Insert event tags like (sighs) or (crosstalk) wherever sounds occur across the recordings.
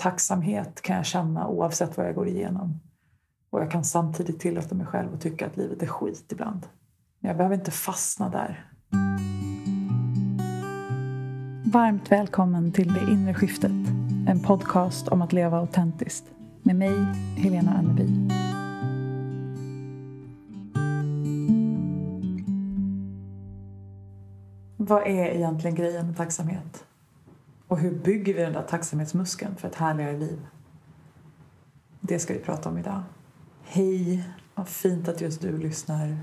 tacksamhet kan jag känna oavsett vad jag går igenom. Och jag kan samtidigt tillåta mig själv att tycka att livet är skit ibland. Men jag behöver inte fastna där. Varmt välkommen till Det inre skiftet. En podcast om att leva autentiskt. Med mig, Helena Anneby. Vad är egentligen grejen med tacksamhet? Och hur bygger vi den där tacksamhetsmuskeln för ett härligare liv? Det ska vi prata om idag. Hej, vad fint att just du lyssnar.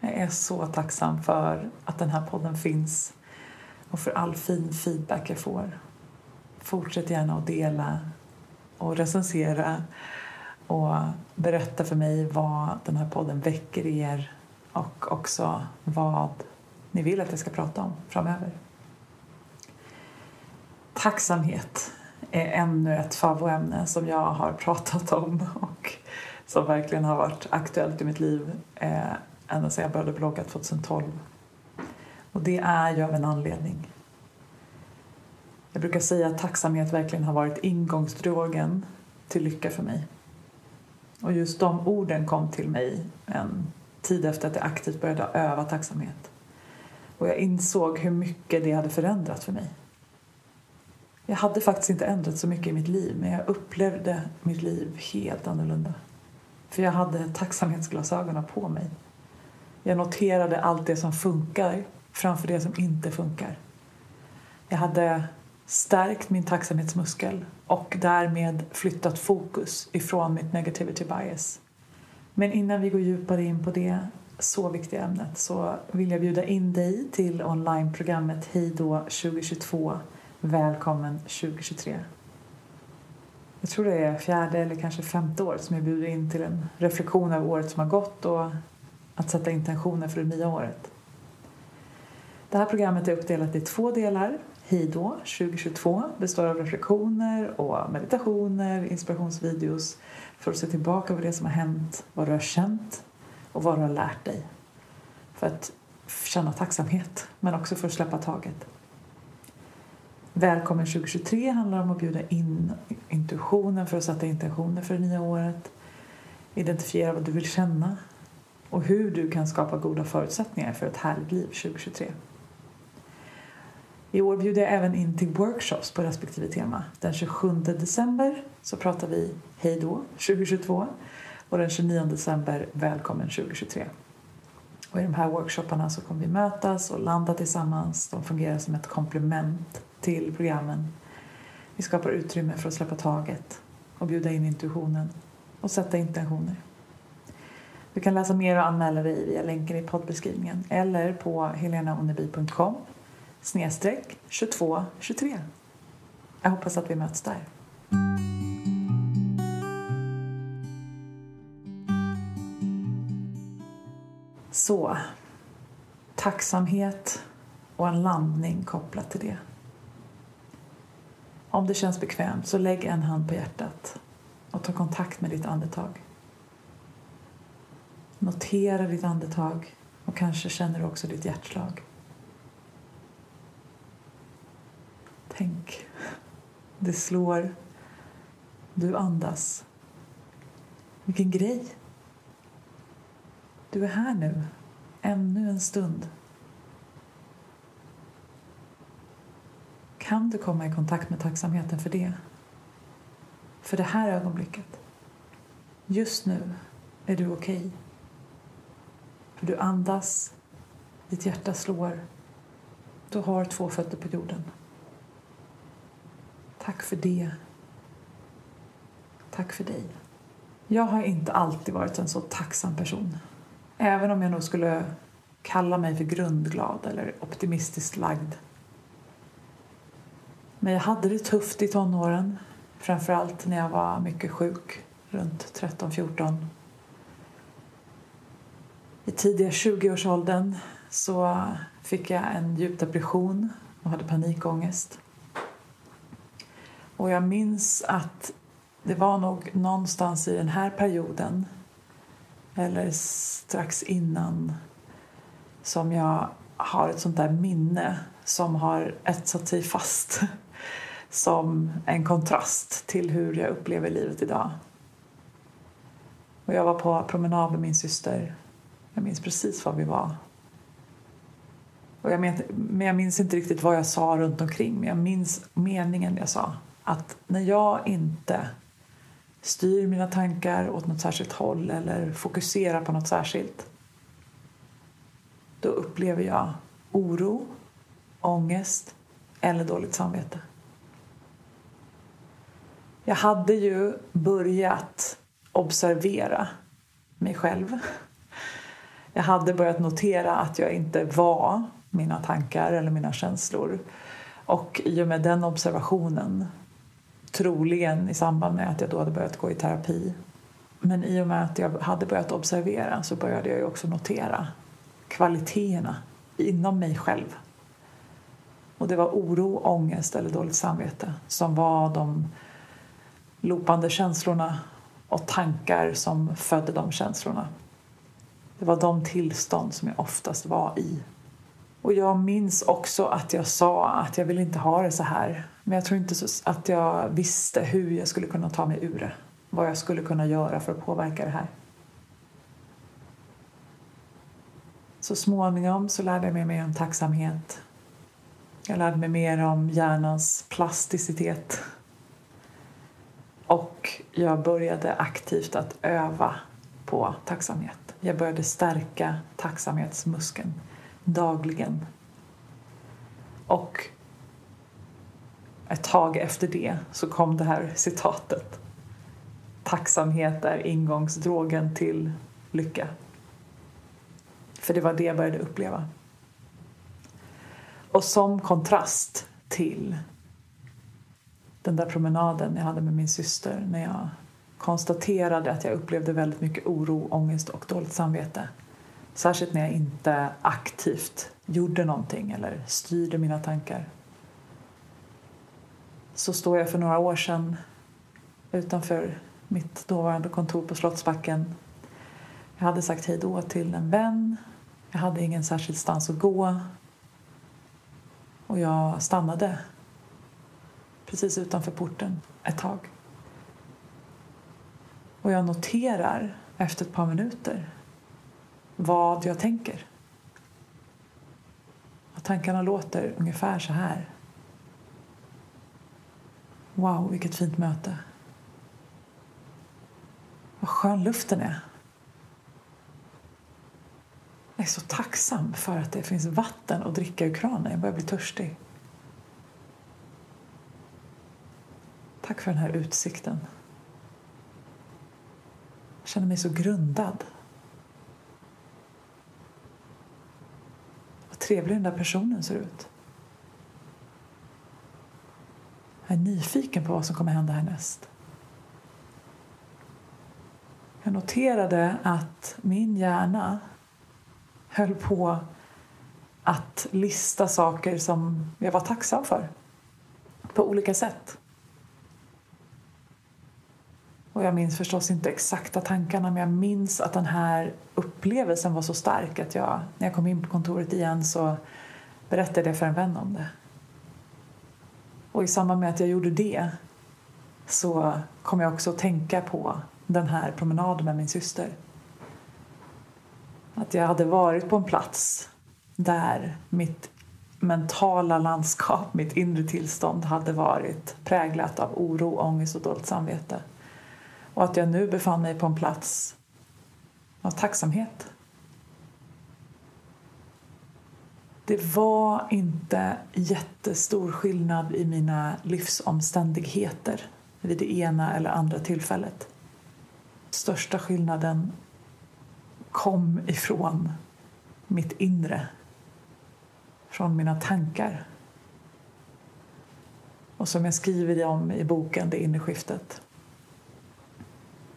Jag är så tacksam för att den här podden finns och för all fin feedback jag får. Fortsätt gärna att dela och recensera och berätta för mig vad den här podden väcker i er och också vad ni vill att jag ska prata om framöver. Tacksamhet är ännu ett favvoämne som jag har pratat om och som verkligen har varit aktuellt i mitt liv eh, ända sedan jag började blogga 2012. Och det är ju av en anledning. Jag brukar säga att tacksamhet verkligen har varit ingångsdrogen till lycka för mig. Och just de orden kom till mig en tid efter att jag aktivt började öva tacksamhet. Och jag insåg hur mycket det hade förändrat för mig. Jag hade faktiskt inte ändrat så mycket i mitt liv men jag upplevde mitt liv helt annorlunda. För jag hade tacksamhetsglasögonen på mig. Jag noterade allt det som funkar framför det som inte funkar. Jag hade stärkt min tacksamhetsmuskel och därmed flyttat fokus ifrån mitt negativity bias. Men innan vi går djupare in på det så viktiga ämnet så vill jag bjuda in dig till onlineprogrammet Hejdå 2022 Välkommen 2023. Jag tror det är fjärde eller kanske femte året som jag bjuder in till en reflektion av året som har gått och att sätta intentioner för det nya året. Det här programmet är uppdelat i två delar. Hejdå 2022 består av reflektioner och meditationer, inspirationsvideos för att se tillbaka på det som har hänt, vad du har känt och vad du har lärt dig. För att känna tacksamhet, men också för att släppa taget. Välkommen 2023 handlar om att bjuda in intuitionen för att sätta intentioner för det nya året. Identifiera vad du vill känna och hur du kan skapa goda förutsättningar för ett härligt liv 2023. I år bjuder jag även in till workshops på respektive tema. Den 27 december så pratar vi Hej då 2022 och den 29 december Välkommen 2023. Och I de här workshopparna så kommer vi mötas och landa tillsammans. De fungerar som ett komplement till programmen. Vi skapar utrymme för att släppa taget och bjuda in intuitionen och sätta intentioner. Du kan läsa mer och anmäla dig via länken i poddbeskrivningen eller på helenaoneby.com snedstreck 2223. Jag hoppas att vi möts där. Så, tacksamhet och en landning kopplat till det. Om det känns bekvämt så lägg en hand på hjärtat och ta kontakt med ditt andetag. Notera ditt andetag och kanske känner du också ditt hjärtslag. Tänk, det slår, du andas. Vilken grej! Du är här nu, ännu en stund. Kan du komma i kontakt med tacksamheten för det? För det här ögonblicket. Just nu är du okej. Okay. För du andas, ditt hjärta slår. Du har två fötter på jorden. Tack för det. Tack för dig. Jag har inte alltid varit en så tacksam person. Även om jag nog skulle kalla mig för grundglad eller optimistiskt lagd. Men jag hade det tufft i tonåren. Framförallt när jag var mycket sjuk, runt 13-14. I tidiga 20-årsåldern så fick jag en djup depression och hade panikångest. Och jag minns att det var nog någonstans i den här perioden eller strax innan som jag har ett sånt där minne som har etsat sig fast som en kontrast till hur jag upplever livet idag. Och jag var på promenad med min syster. Jag minns precis var vi var. Och jag men, men jag minns inte riktigt vad jag sa runt omkring men jag minns meningen jag sa. Att när jag inte styr mina tankar åt något särskilt håll eller fokuserar på något särskilt då upplever jag oro, ångest eller dåligt samvete. Jag hade ju börjat observera mig själv. Jag hade börjat notera att jag inte var mina tankar eller mina känslor. Och i och med den observationen, troligen i samband med att jag då hade börjat gå i terapi men i och med att jag hade börjat observera så började jag också notera kvaliteterna inom mig själv. Och det var oro, ångest eller dåligt samvete som var de lopande känslorna och tankar som födde de känslorna. Det var de tillstånd som jag oftast var i. Och jag minns också att jag sa att jag vill inte ha det så här. Men jag tror inte att jag visste hur jag skulle kunna ta mig ur det. Vad jag skulle kunna göra för att påverka det här. Så småningom så lärde jag mig mer om tacksamhet. Jag lärde mig mer om hjärnans plasticitet. Och jag började aktivt att öva på tacksamhet. Jag började stärka tacksamhetsmuskeln dagligen. Och ett tag efter det så kom det här citatet. Tacksamhet är ingångsdrogen till lycka. För det var det jag började uppleva. Och som kontrast till den där promenaden jag hade med min syster när jag konstaterade att jag upplevde väldigt mycket oro, ångest och dåligt samvete. Särskilt när jag inte aktivt gjorde någonting eller styrde mina tankar. Så står jag för några år sedan utanför mitt dåvarande kontor på Slottsbacken. Jag hade sagt hej då till en vän. Jag hade ingen särskild stans att gå. Och jag stannade precis utanför porten ett tag. Och jag noterar efter ett par minuter vad jag tänker. Och tankarna låter ungefär så här. Wow, vilket fint möte. Vad skön luften är. Jag är så tacksam för att det finns vatten att dricka ur kranen. Jag börjar bli törstig. Tack för den här utsikten. Jag känner mig så grundad. Vad trevlig den där personen ser ut. Jag är nyfiken på vad som kommer hända härnäst. Jag noterade att min hjärna höll på att lista saker som jag var tacksam för på olika sätt. Och jag minns förstås inte exakta tankarna men jag minns att den här upplevelsen var så stark att jag, när jag kom in på kontoret igen så berättade jag för en vän om det. Och i samband med att jag gjorde det så kom jag också att tänka på den här promenaden med min syster. Att jag hade varit på en plats där mitt mentala landskap, mitt inre tillstånd hade varit präglat av oro, ångest och dåligt samvete. Och att jag nu befann mig på en plats av tacksamhet. Det var inte jättestor skillnad i mina livsomständigheter vid det ena eller andra tillfället. Största skillnaden kom ifrån mitt inre, från mina tankar. Och som jag skriver om i boken Det inre skiftet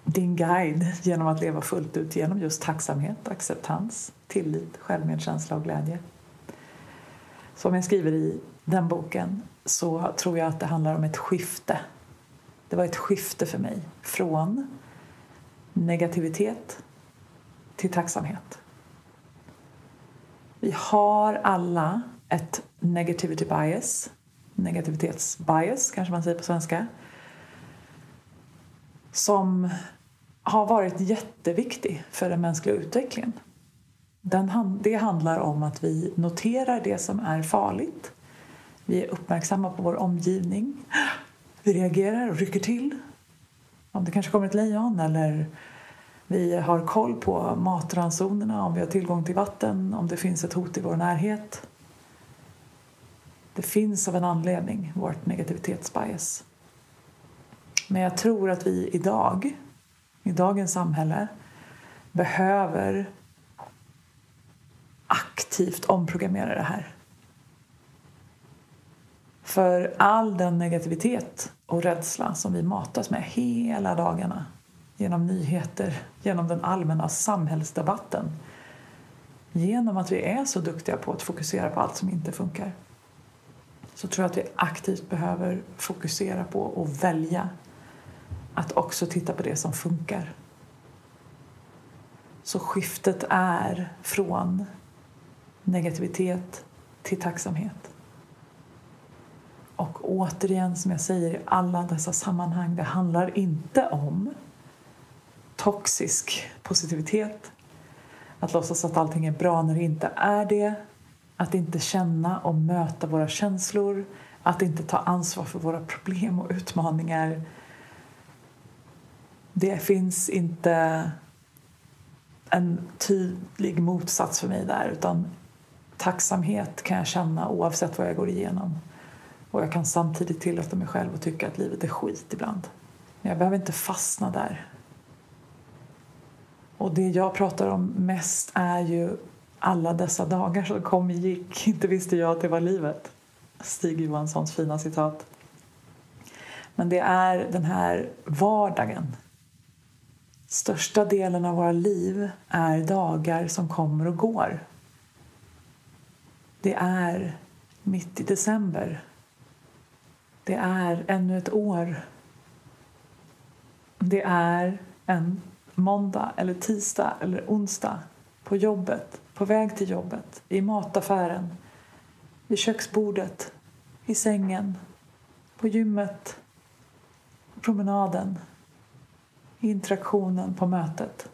din guide genom att leva fullt ut genom just tacksamhet, acceptans, tillit, självmedkänsla och glädje. Som jag skriver i den boken så tror jag att det handlar om ett skifte. Det var ett skifte för mig från negativitet till tacksamhet. Vi har alla ett negativity bias negativitetsbias kanske man säger på svenska, som har varit jätteviktig för den mänskliga utvecklingen. Den, det handlar om att vi noterar det som är farligt. Vi är uppmärksamma på vår omgivning. Vi reagerar och rycker till. Om det kanske kommer ett lejon eller vi har koll på matransonerna, om vi har tillgång till vatten, om det finns ett hot i vår närhet. Det finns av en anledning, vårt negativitetsbias. Men jag tror att vi idag, i dagens samhälle, behöver aktivt omprogrammera det här. För all den negativitet och rädsla som vi matas med hela dagarna genom nyheter, genom den allmänna samhällsdebatten genom att vi är så duktiga på att fokusera på allt som inte funkar så tror jag att vi aktivt behöver fokusera på och välja att också titta på det som funkar. Så skiftet är från negativitet till tacksamhet. Och återigen, som jag säger i alla dessa sammanhang, det handlar inte om toxisk positivitet. Att låtsas att allting är bra när det inte är det. Att inte känna och möta våra känslor. Att inte ta ansvar för våra problem och utmaningar. Det finns inte en tydlig motsats för mig där utan tacksamhet kan jag känna oavsett vad jag går igenom. Och jag kan samtidigt tillåta mig själv att tycka att livet är skit ibland. Men jag behöver inte fastna där. Och det jag pratar om mest är ju alla dessa dagar som kom och gick. (laughs) Inte visste jag att det var livet. Stig Johanssons fina citat. Men det är den här vardagen. Största delen av våra liv är dagar som kommer och går. Det är mitt i december. Det är ännu ett år. Det är en måndag eller tisdag eller onsdag på jobbet, på väg till jobbet, i mataffären, vid köksbordet, i sängen, på gymmet, på promenaden, interaktionen på mötet.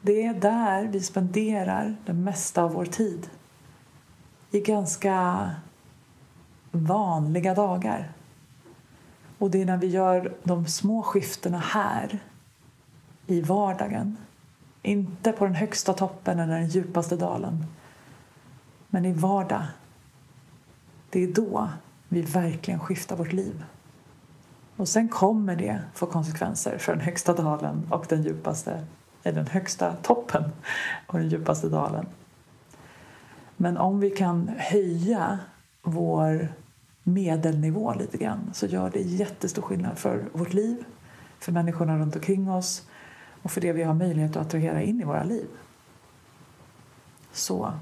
Det är där vi spenderar det mesta av vår tid. I ganska vanliga dagar. Och det är när vi gör de små skiftena här i vardagen. Inte på den högsta toppen eller den djupaste dalen. Men i vardag. Det är då vi verkligen skiftar vårt liv. Och sen kommer det få konsekvenser för den högsta dalen och den djupaste, eller den högsta toppen och den djupaste dalen. Men om vi kan höja vår medelnivå lite grann så gör det jättestor skillnad för vårt liv, för människorna runt omkring oss och för det vi har möjlighet att attrahera in i våra liv. Så,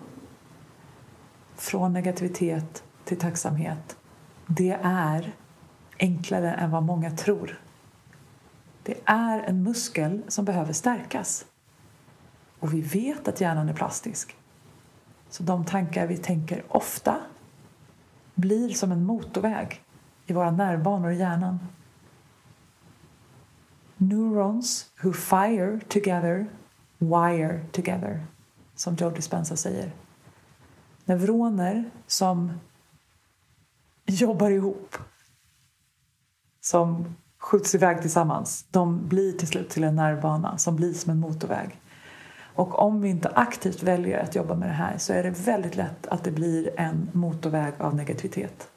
från negativitet till tacksamhet. Det är enklare än vad många tror. Det är en muskel som behöver stärkas. Och vi vet att hjärnan är plastisk. Så de tankar vi tänker ofta blir som en motorväg i våra nervbanor i hjärnan. Neurons who fire together wire together, som Joe Dispenza säger. Neuroner som jobbar ihop, som skjuts iväg tillsammans, de blir till slut till en nervbana som blir som en motorväg. Och om vi inte aktivt väljer att jobba med det här så är det väldigt lätt att det blir en motorväg av negativitet.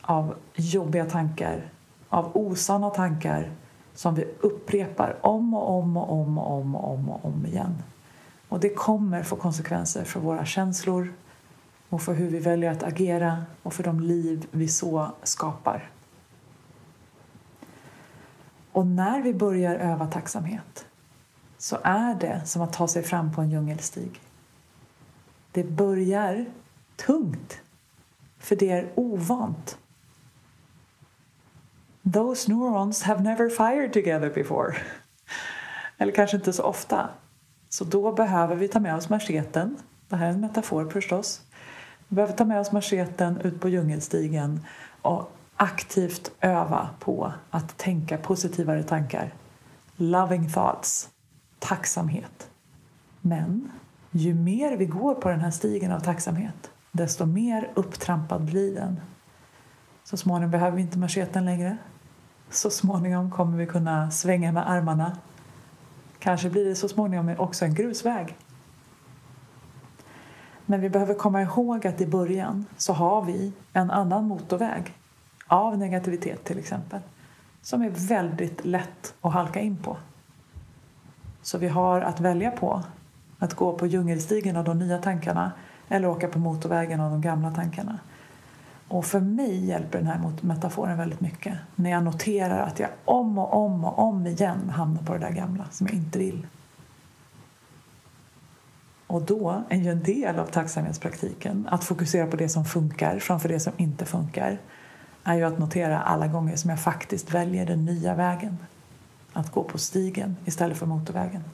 Av jobbiga tankar, av osanna tankar som vi upprepar om och om och om och om och om, och om igen. Och det kommer få konsekvenser för våra känslor och för hur vi väljer att agera och för de liv vi så skapar. Och när vi börjar öva tacksamhet så är det som att ta sig fram på en djungelstig. Det börjar tungt, för det är ovant. Those neurons have never fired together before. Eller kanske inte så ofta. Så då behöver vi ta med oss macheten. Det här är en metafor förstås. Vi behöver ta med oss macheten ut på djungelstigen och aktivt öva på att tänka positivare tankar. Loving thoughts. Tacksamhet. Men ju mer vi går på den här stigen av tacksamhet desto mer upptrampad blir den. Så småningom behöver vi inte macheten längre. Så småningom kommer vi kunna svänga med armarna. Kanske blir det så småningom också en grusväg. Men vi behöver komma ihåg att i början så har vi en annan motorväg av negativitet till exempel som är väldigt lätt att halka in på. Så vi har att välja på att gå på djungelstigen av de nya tankarna eller åka på motorvägen av de gamla tankarna. Och för mig hjälper den här metaforen väldigt mycket när jag noterar att jag om och om och om igen hamnar på det där gamla som jag inte vill. Och då är ju en del av tacksamhetspraktiken att fokusera på det som funkar framför det som inte funkar är ju att notera alla gånger som jag faktiskt väljer den nya vägen. Att gå på stigen istället för motorvägen.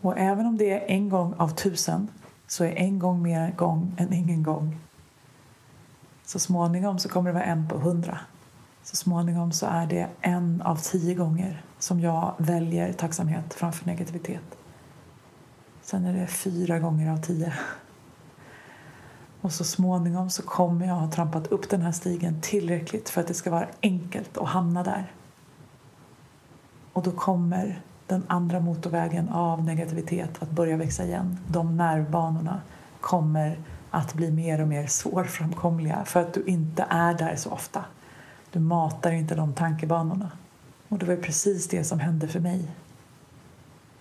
Och även om det är en gång av tusen så är en gång mer gång än ingen gång. Så småningom så kommer det vara en på hundra. Så småningom så är det en av tio gånger som jag väljer tacksamhet framför negativitet. Sen är det fyra gånger av tio. Och så småningom så kommer jag ha trampat upp den här stigen tillräckligt för att det ska vara enkelt att hamna där. Och då kommer den andra motorvägen av negativitet att börja växa igen. De nervbanorna kommer att bli mer och mer svårframkomliga för att du inte är där så ofta. Du matar inte de tankebanorna. Och det var precis det som hände för mig.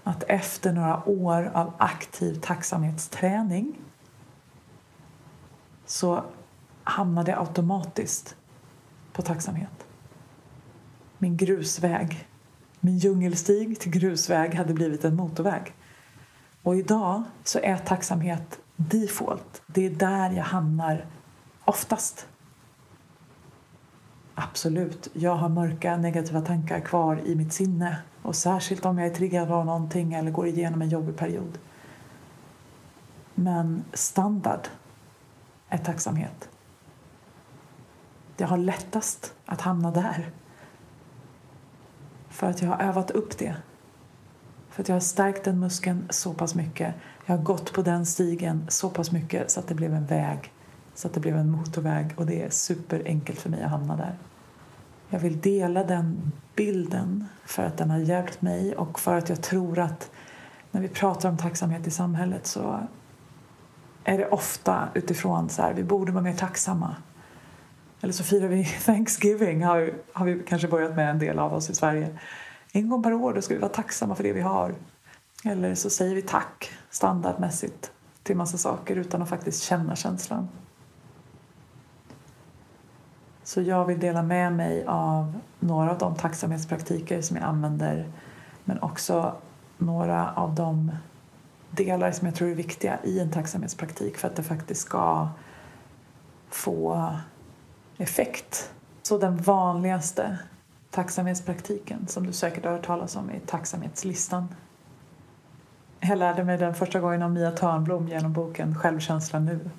Att efter några år av aktiv tacksamhetsträning så hamnade jag automatiskt på tacksamhet. Min grusväg min djungelstig till grusväg hade blivit en motorväg. Och idag så är tacksamhet default. Det är där jag hamnar oftast. Absolut, jag har mörka negativa tankar kvar i mitt sinne. Och särskilt om jag är triggad av någonting eller går igenom en jobbig period. Men standard är tacksamhet. Jag har lättast att hamna där för att jag har övat upp det. För att jag har stärkt den muskeln så pass mycket. Jag har gått på den stigen så pass mycket så att det blev en väg. Så att det blev en motorväg och det är superenkelt för mig att hamna där. Jag vill dela den bilden för att den har hjälpt mig och för att jag tror att när vi pratar om tacksamhet i samhället så är det ofta utifrån så här, vi borde vara mer tacksamma. Eller så firar vi (laughs) Thanksgiving, har, har vi kanske börjat med en del av oss i Sverige. En gång per år då ska vi vara tacksamma för det vi har. Eller så säger vi tack standardmässigt till massa saker utan att faktiskt känna känslan. Så jag vill dela med mig av några av de tacksamhetspraktiker som jag använder men också några av de delar som jag tror är viktiga i en tacksamhetspraktik för att det faktiskt ska få effekt. Så den vanligaste tacksamhetspraktiken som du säkert har hört talas om är tacksamhetslistan. Jag lärde mig den första gången av Mia Törnblom genom boken Självkänsla nu.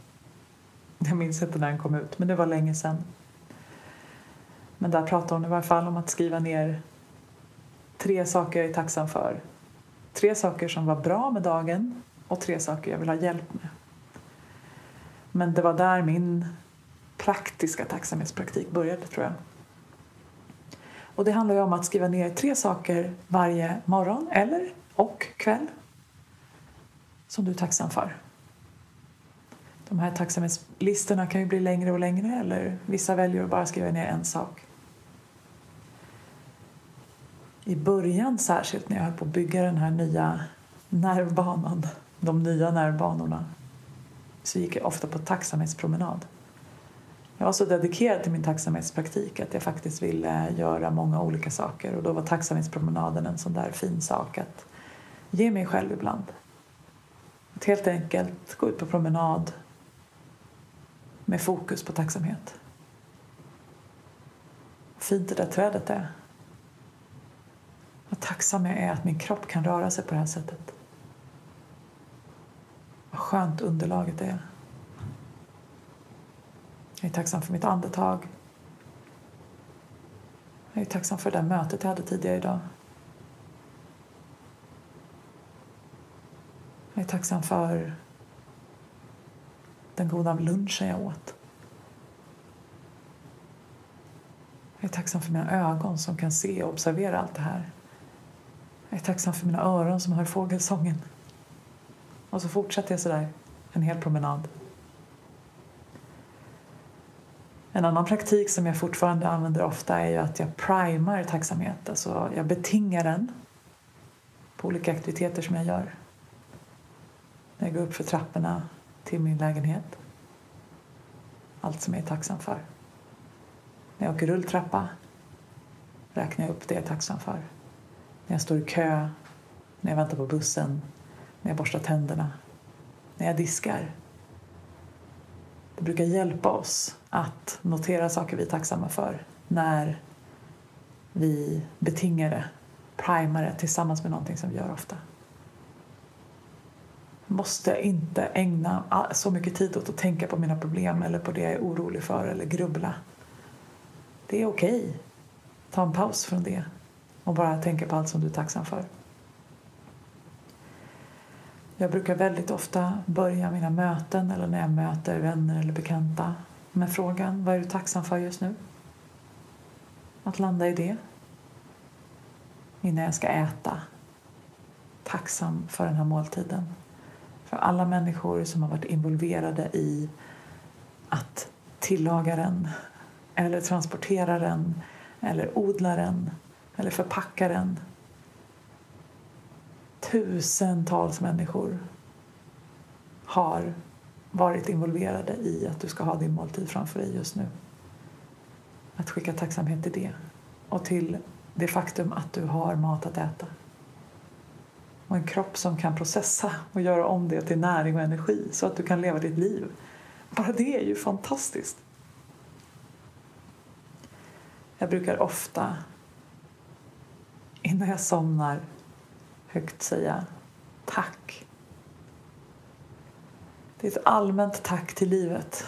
Jag minns inte när den kom ut, men det var länge sedan. Men där pratar hon i varje fall om att skriva ner tre saker jag är tacksam för. Tre saker som var bra med dagen och tre saker jag vill ha hjälp med. Men det var där min praktiska tacksamhetspraktik började tror jag. Och det handlar om att skriva ner tre saker varje morgon eller och kväll som du är tacksam för. De här tacksamhetslistorna kan ju bli längre och längre eller vissa väljer att bara skriva ner en sak. I början särskilt när jag höll på att bygga den här nya nervbanan, de nya nervbanorna, så gick jag ofta på tacksamhetspromenad. Jag var så dedikerad till min tacksamhetspraktik att jag faktiskt ville göra många olika saker och då var tacksamhetspromenaden en sån där fin sak att ge mig själv ibland. Att helt enkelt gå ut på promenad med fokus på tacksamhet. Fint det där trädet är. Vad tacksam jag är att min kropp kan röra sig på det här sättet. Vad skönt underlaget är. Jag är tacksam för mitt andetag. Jag är tacksam för det där mötet jag hade tidigare idag. Jag är tacksam för den goda lunchen jag åt. Jag är tacksam för mina ögon som kan se och observera allt det här. Jag är tacksam för mina öron som hör fågelsången. Och så fortsätter jag sådär en hel promenad. En annan praktik som jag fortfarande använder ofta är att jag primar tacksamhet. Alltså jag betingar den på olika aktiviteter som jag gör. När jag går upp för trapporna till min lägenhet. Allt som jag är tacksam för. När jag åker rulltrappa räknar jag upp det jag är tacksam för. När jag står i kö, när jag väntar på bussen, när jag borstar tänderna, när jag diskar. Det brukar hjälpa oss att notera saker vi är tacksamma för när vi betingar det, primar det tillsammans med någonting som vi gör ofta. Jag måste inte ägna så mycket tid åt att tänka på mina problem eller på det jag är orolig för eller grubbla. Det är okej. Okay. Ta en paus från det och bara tänka på allt som du är tacksam för. Jag brukar väldigt ofta börja mina möten eller när jag möter vänner eller bekanta med frågan vad är du tacksam för just nu? Att landa i det innan jag ska äta. Tacksam för den här måltiden. För alla människor som har varit involverade i att tillaga den eller transportera den eller odla den eller förpackaren. tusentals människor har varit involverade i att du ska ha din måltid framför dig just nu. Att skicka tacksamhet till det och till det faktum att du har mat att äta. Och en kropp som kan processa och göra om det till näring och energi så att du kan leva ditt liv. Bara det är ju fantastiskt. Jag brukar ofta innan jag somnar högt säga tack. Det är ett allmänt tack till livet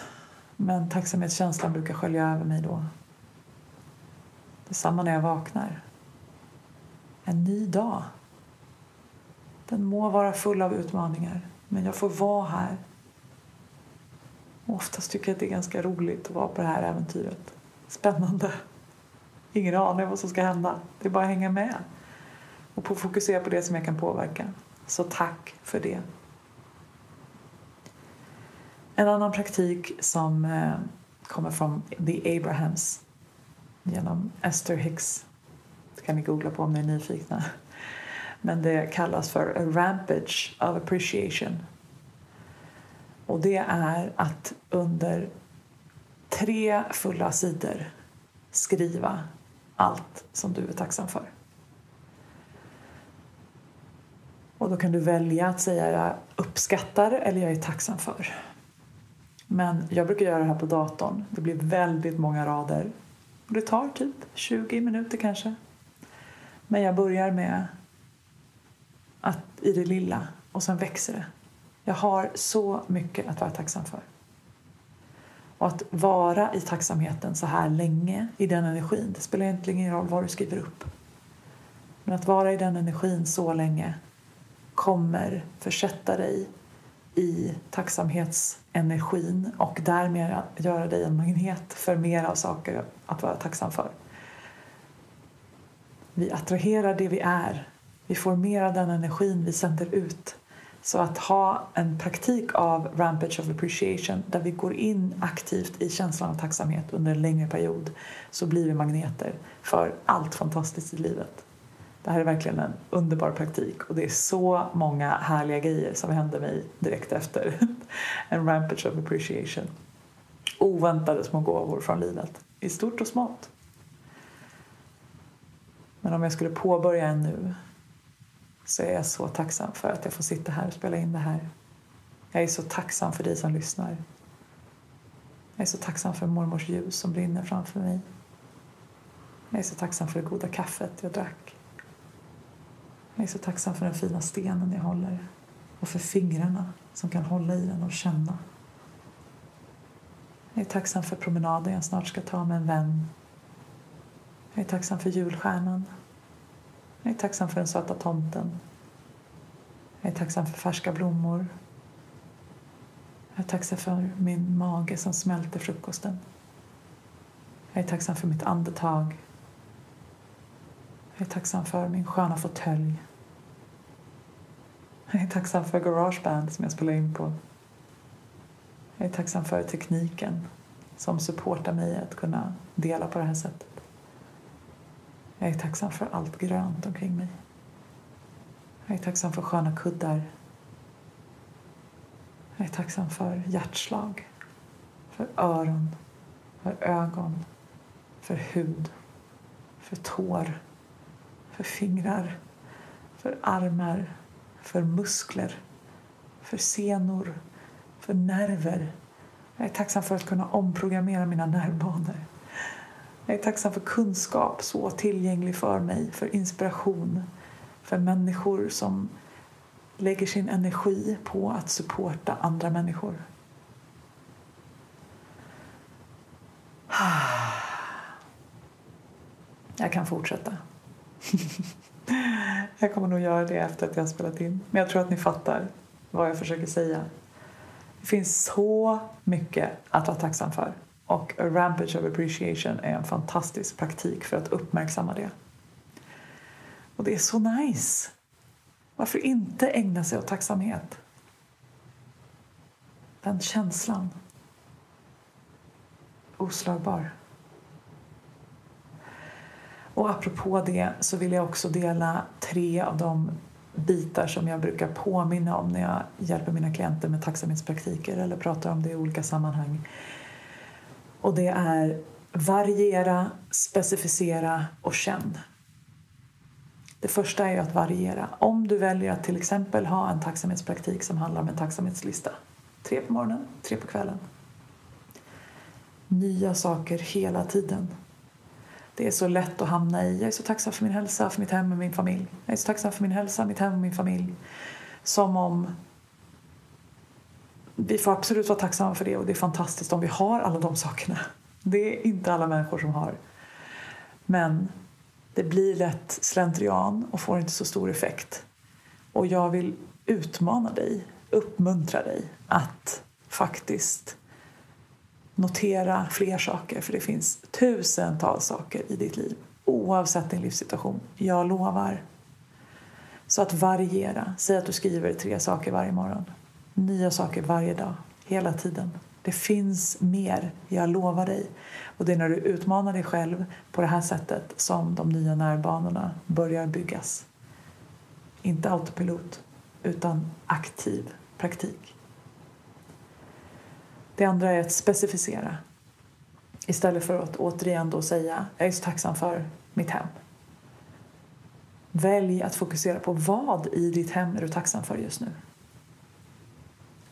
men tacksamhetskänslan brukar skölja över mig då. Detsamma när jag vaknar. En ny dag. Den må vara full av utmaningar men jag får vara här. Och oftast tycker jag att det är ganska roligt att vara på det här äventyret. Spännande. Ingen aning vad som ska hända. Det är bara att hänga med och på fokusera på det som jag kan påverka. Så tack för det. En annan praktik som eh, kommer från The Abrahams genom Esther Hicks. Det kan ni googla på om ni är nyfikna. Men det kallas för a rampage of appreciation. Och det är att under tre fulla sidor skriva allt som du är tacksam för. Och då kan du välja att säga jag uppskattar eller jag är tacksam för. Men jag brukar göra det här på datorn. Det blir väldigt många rader. Det tar typ 20 minuter kanske. Men jag börjar med att i det lilla och sen växer det. Jag har så mycket att vara tacksam för. Och att vara i tacksamheten så här länge, i den energin, det spelar egentligen ingen roll vad du skriver upp. Men att vara i den energin så länge kommer försätta dig i tacksamhetsenergin och därmed göra dig en magnet för mer av saker att vara tacksam för. Vi attraherar det vi är. Vi får mer av den energin vi sänder ut. Så att ha en praktik av Rampage of Appreciation där vi går in aktivt i känslan av tacksamhet under en längre period så blir vi magneter för allt fantastiskt i livet. Det här är verkligen en underbar praktik och det är så många härliga grejer som hände mig direkt efter (laughs) en rampage of appreciation. Oväntade små gåvor från livet, i stort och smått. Men om jag skulle påbörja en nu så är jag så tacksam för att jag får sitta här och spela in det här. Jag är så tacksam för dig som lyssnar. Jag är så tacksam för mormors ljus som brinner framför mig. Jag är så tacksam för det goda kaffet jag drack. Jag är så tacksam för den fina stenen jag håller. och för fingrarna som kan hålla i den och känna. Jag är tacksam för promenaden jag snart ska ta med en vän. Jag är tacksam för julstjärnan. Jag är tacksam för den söta tomten. Jag är tacksam för färska blommor. Jag är tacksam för min mage som smälter frukosten. Jag är tacksam för mitt andetag. Jag är tacksam för min sköna fåtölj. Jag är tacksam för Garageband som jag spelar in på. Jag är tacksam för tekniken som supportar mig att kunna dela på det här sättet. Jag är tacksam för allt grönt omkring mig. Jag är tacksam för sköna kuddar. Jag är tacksam för hjärtslag, för öron, för ögon, för hud, för tår, för fingrar, för armar, för muskler, för senor, för nerver. Jag är tacksam för att kunna omprogrammera mina nervbanor. Jag är tacksam för kunskap så tillgänglig för mig, för inspiration, för människor som lägger sin energi på att supporta andra människor. (sighs) Jag kan fortsätta. (laughs) Jag kommer nog göra det efter att jag har spelat in. Men jag tror att ni fattar vad jag försöker säga. Det finns så mycket att vara tacksam för. Och A Rampage of Appreciation är en fantastisk praktik för att uppmärksamma det. Och det är så nice. Varför inte ägna sig åt tacksamhet? Den känslan. Oslagbar. Och apropå det så vill jag också dela tre av de bitar som jag brukar påminna om när jag hjälper mina klienter med tacksamhetspraktiker eller pratar om det i olika sammanhang. Och det är variera, specificera och känn. Det första är att variera. Om du väljer att till exempel ha en tacksamhetspraktik som handlar om en tacksamhetslista. Tre på morgonen, tre på kvällen. Nya saker hela tiden. Det är så lätt att hamna i, jag är så tacksam för min hälsa, för mitt hem och min familj. Jag är så tacksam för min hälsa, mitt hem och min familj. Som om vi får absolut vara tacksamma för det och det är fantastiskt om vi har alla de sakerna. Det är inte alla människor som har. Men det blir lätt slentrian och får inte så stor effekt. Och jag vill utmana dig, uppmuntra dig att faktiskt notera fler saker för det finns tusentals saker i ditt liv oavsett din livssituation. Jag lovar. Så att variera. Säg att du skriver tre saker varje morgon. Nya saker varje dag, hela tiden. Det finns mer, jag lovar dig. Och det är när du utmanar dig själv på det här sättet som de nya nervbanorna börjar byggas. Inte autopilot, utan aktiv praktik. Det andra är att specificera. Istället för att återigen då säga jag är så tacksam för mitt hem. Välj att fokusera på vad i ditt hem är du tacksam för just nu.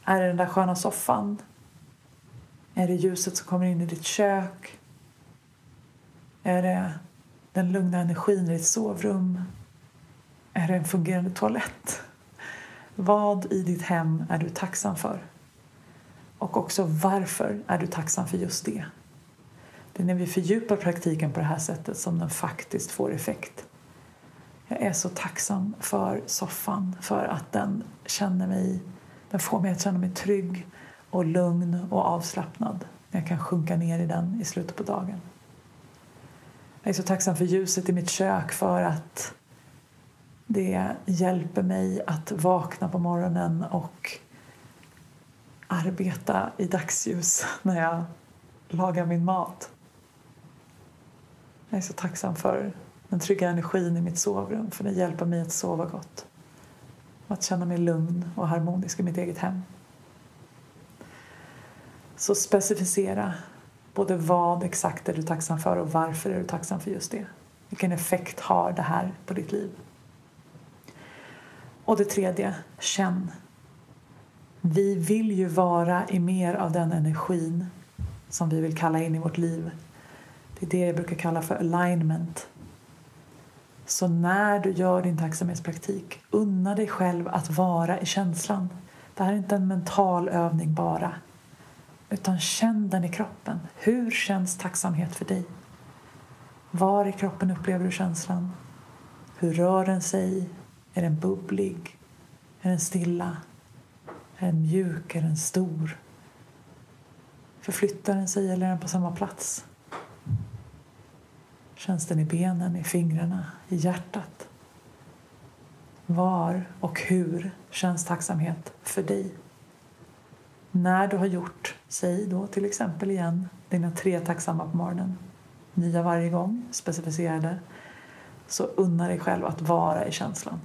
Är det den där sköna soffan? Är det ljuset som kommer in i ditt kök? Är det den lugna energin i ditt sovrum? Är det en fungerande toalett? Vad i ditt hem är du tacksam för? Och också varför är du tacksam för just det? Det är när vi fördjupar praktiken på det här sättet som den faktiskt får effekt. Jag är så tacksam för soffan, för att den känner mig, den får mig att känna mig trygg och lugn och avslappnad. Jag kan sjunka ner i den i slutet på dagen. Jag är så tacksam för ljuset i mitt kök för att det hjälper mig att vakna på morgonen och arbeta i dagsljus när jag lagar min mat. Jag är så tacksam för den trygga energin i mitt sovrum för den hjälper mig att sova gott och att känna mig lugn och harmonisk i mitt eget hem. Så specificera både vad exakt är du tacksam för och varför är du tacksam för just det. Vilken effekt har det här på ditt liv? Och det tredje, känn. Vi vill ju vara i mer av den energin som vi vill kalla in i vårt liv. Det är det jag brukar kalla för alignment. Så när du gör din tacksamhetspraktik, unna dig själv att vara i känslan. Det här är inte en mental övning bara. Utan känn den i kroppen. Hur känns tacksamhet för dig? Var i kroppen upplever du känslan? Hur rör den sig? Är den bubblig? Är den stilla? Är den mjuk? Är den stor? Förflyttar den sig eller är den på samma plats? Känns den i benen, i fingrarna, i hjärtat? Var och hur känns tacksamhet för dig? När du har gjort, säg då till exempel igen, dina tre tacksamma på morgonen, nya varje gång, specificerade, så unna dig själv att vara i känslan.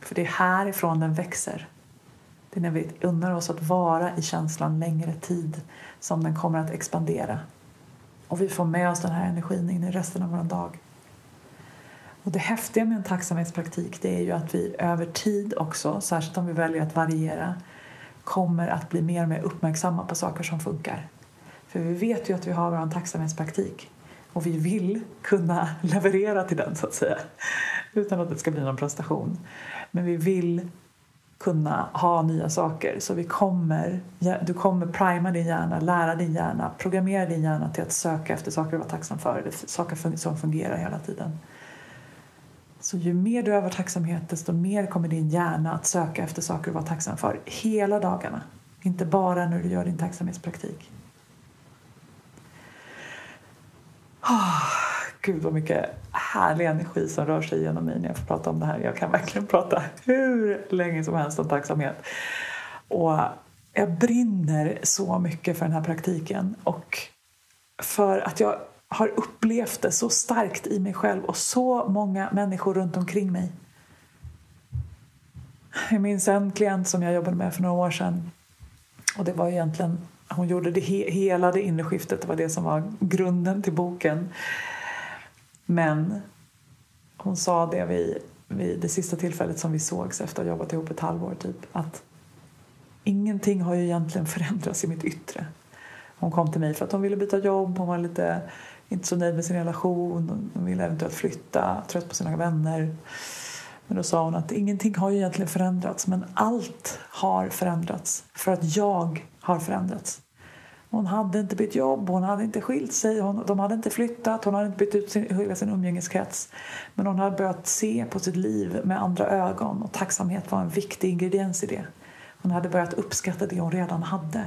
För det är härifrån den växer. Det är när vi unnar oss att vara i känslan längre tid som den kommer att expandera. Och vi får med oss den här energin in i resten av vår dag. Och det häftiga med en tacksamhetspraktik det är ju att vi över tid också, särskilt om vi väljer att variera, kommer att bli mer och mer uppmärksamma på saker som funkar. För vi vet ju att vi har vår tacksamhetspraktik och vi vill kunna (laughs) leverera till den så att säga utan att det ska bli någon prestation. Men vi vill kunna ha nya saker. Så vi kommer, du kommer prima din hjärna, lära din hjärna, programmera din hjärna till att söka efter saker du var tacksam för, eller saker som fungerar hela tiden. Så ju mer du övar tacksamhet desto mer kommer din hjärna att söka efter saker du var tacksam för hela dagarna. Inte bara när du gör din tacksamhetspraktik. Oh, Gud vad mycket härlig energi som rör sig genom mig när jag får prata om det här. Jag kan verkligen prata hur länge som helst om tacksamhet. Och jag brinner så mycket för den här praktiken och för att jag har upplevt det så starkt i mig själv och så många människor runt omkring mig. Jag minns en klient som jag jobbade med för några år sedan och det var egentligen hon gjorde det hela det inre skiftet, det var det som var grunden till boken. Men hon sa det vid, vid det sista tillfället som vi sågs efter att ha jobbat ihop ett halvår typ att ingenting har ju egentligen förändrats i mitt yttre. Hon kom till mig för att hon ville byta jobb, hon var lite inte så nöjd med sin relation, hon ville eventuellt flytta, trött på sina vänner. Men då sa hon att ingenting har ju egentligen förändrats men allt har förändrats för att jag har förändrats. Hon hade inte bytt jobb, hon hade inte skilt sig, hon, de hade inte flyttat, hon hade inte bytt ut sin, hela sin umgängeskrets. Men hon hade börjat se på sitt liv med andra ögon och tacksamhet var en viktig ingrediens i det. Hon hade börjat uppskatta det hon redan hade.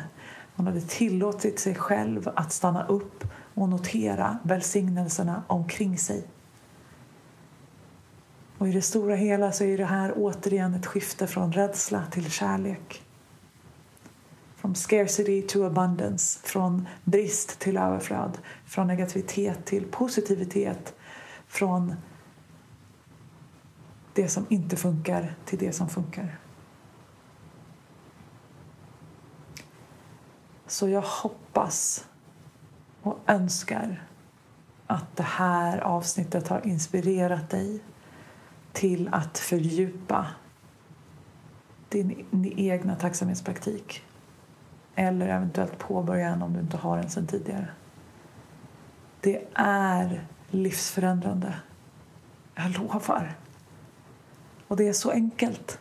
Hon hade tillåtit sig själv att stanna upp och notera välsignelserna omkring sig. Och i det stora hela så är det här återigen ett skifte från rädsla till kärlek. From scarcity to abundance, från brist till överflöd, från negativitet till positivitet, från det som inte funkar till det som funkar. Så jag hoppas och önskar att det här avsnittet har inspirerat dig till att fördjupa din, din egna tacksamhetspraktik eller eventuellt påbörja en om du inte har en sedan tidigare. Det är livsförändrande. Jag lovar. Och det är så enkelt.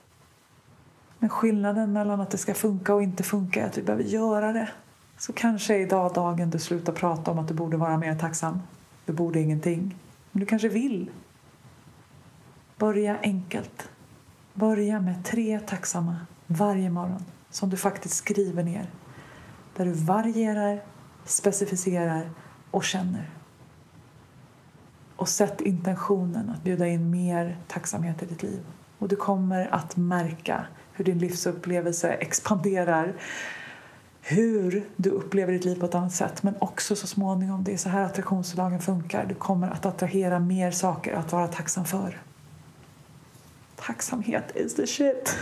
Men skillnaden mellan att det ska funka och inte funka är att vi behöver göra det. Så kanske är idag dagen du slutar prata om att du borde vara mer tacksam. Du borde ingenting. Men du kanske vill. Börja enkelt. Börja med tre tacksamma varje morgon som du faktiskt skriver ner. Där du varierar, specificerar och känner. Och sätt intentionen att bjuda in mer tacksamhet i ditt liv. Och du kommer att märka hur din livsupplevelse expanderar hur du upplever ditt liv på ett annat sätt men också så småningom, det är så här attraktionslagen funkar, du kommer att attrahera mer saker att vara tacksam för. Tacksamhet is the shit.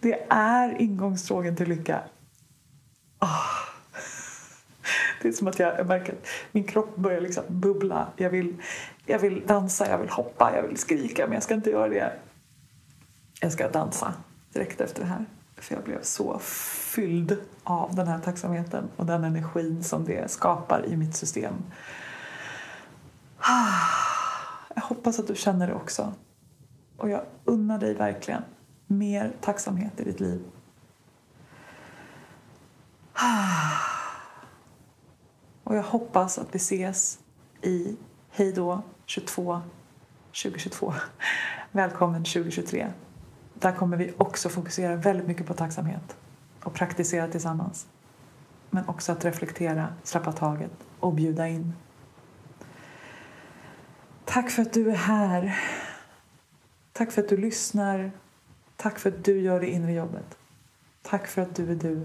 Det är ingångsdrogen till lycka. Oh. Det är som att jag, märker att min kropp börjar liksom bubbla. Jag vill, jag vill dansa, jag vill hoppa, jag vill skrika men jag ska inte göra det. Jag ska dansa direkt efter det här. För jag blev så fylld av den här tacksamheten och den energin som det skapar i mitt system. Jag hoppas att du känner det också. Och jag unnar dig verkligen mer tacksamhet i ditt liv. (sighs) Och jag hoppas att vi ses i Hejdå 22 2022. Välkommen 2023. Där kommer vi också fokusera väldigt mycket på tacksamhet och praktisera tillsammans. Men också att reflektera, släppa taget och bjuda in. Tack för att du är här. Tack för att du lyssnar. Tack för att du gör det inre jobbet. Tack för att du är du.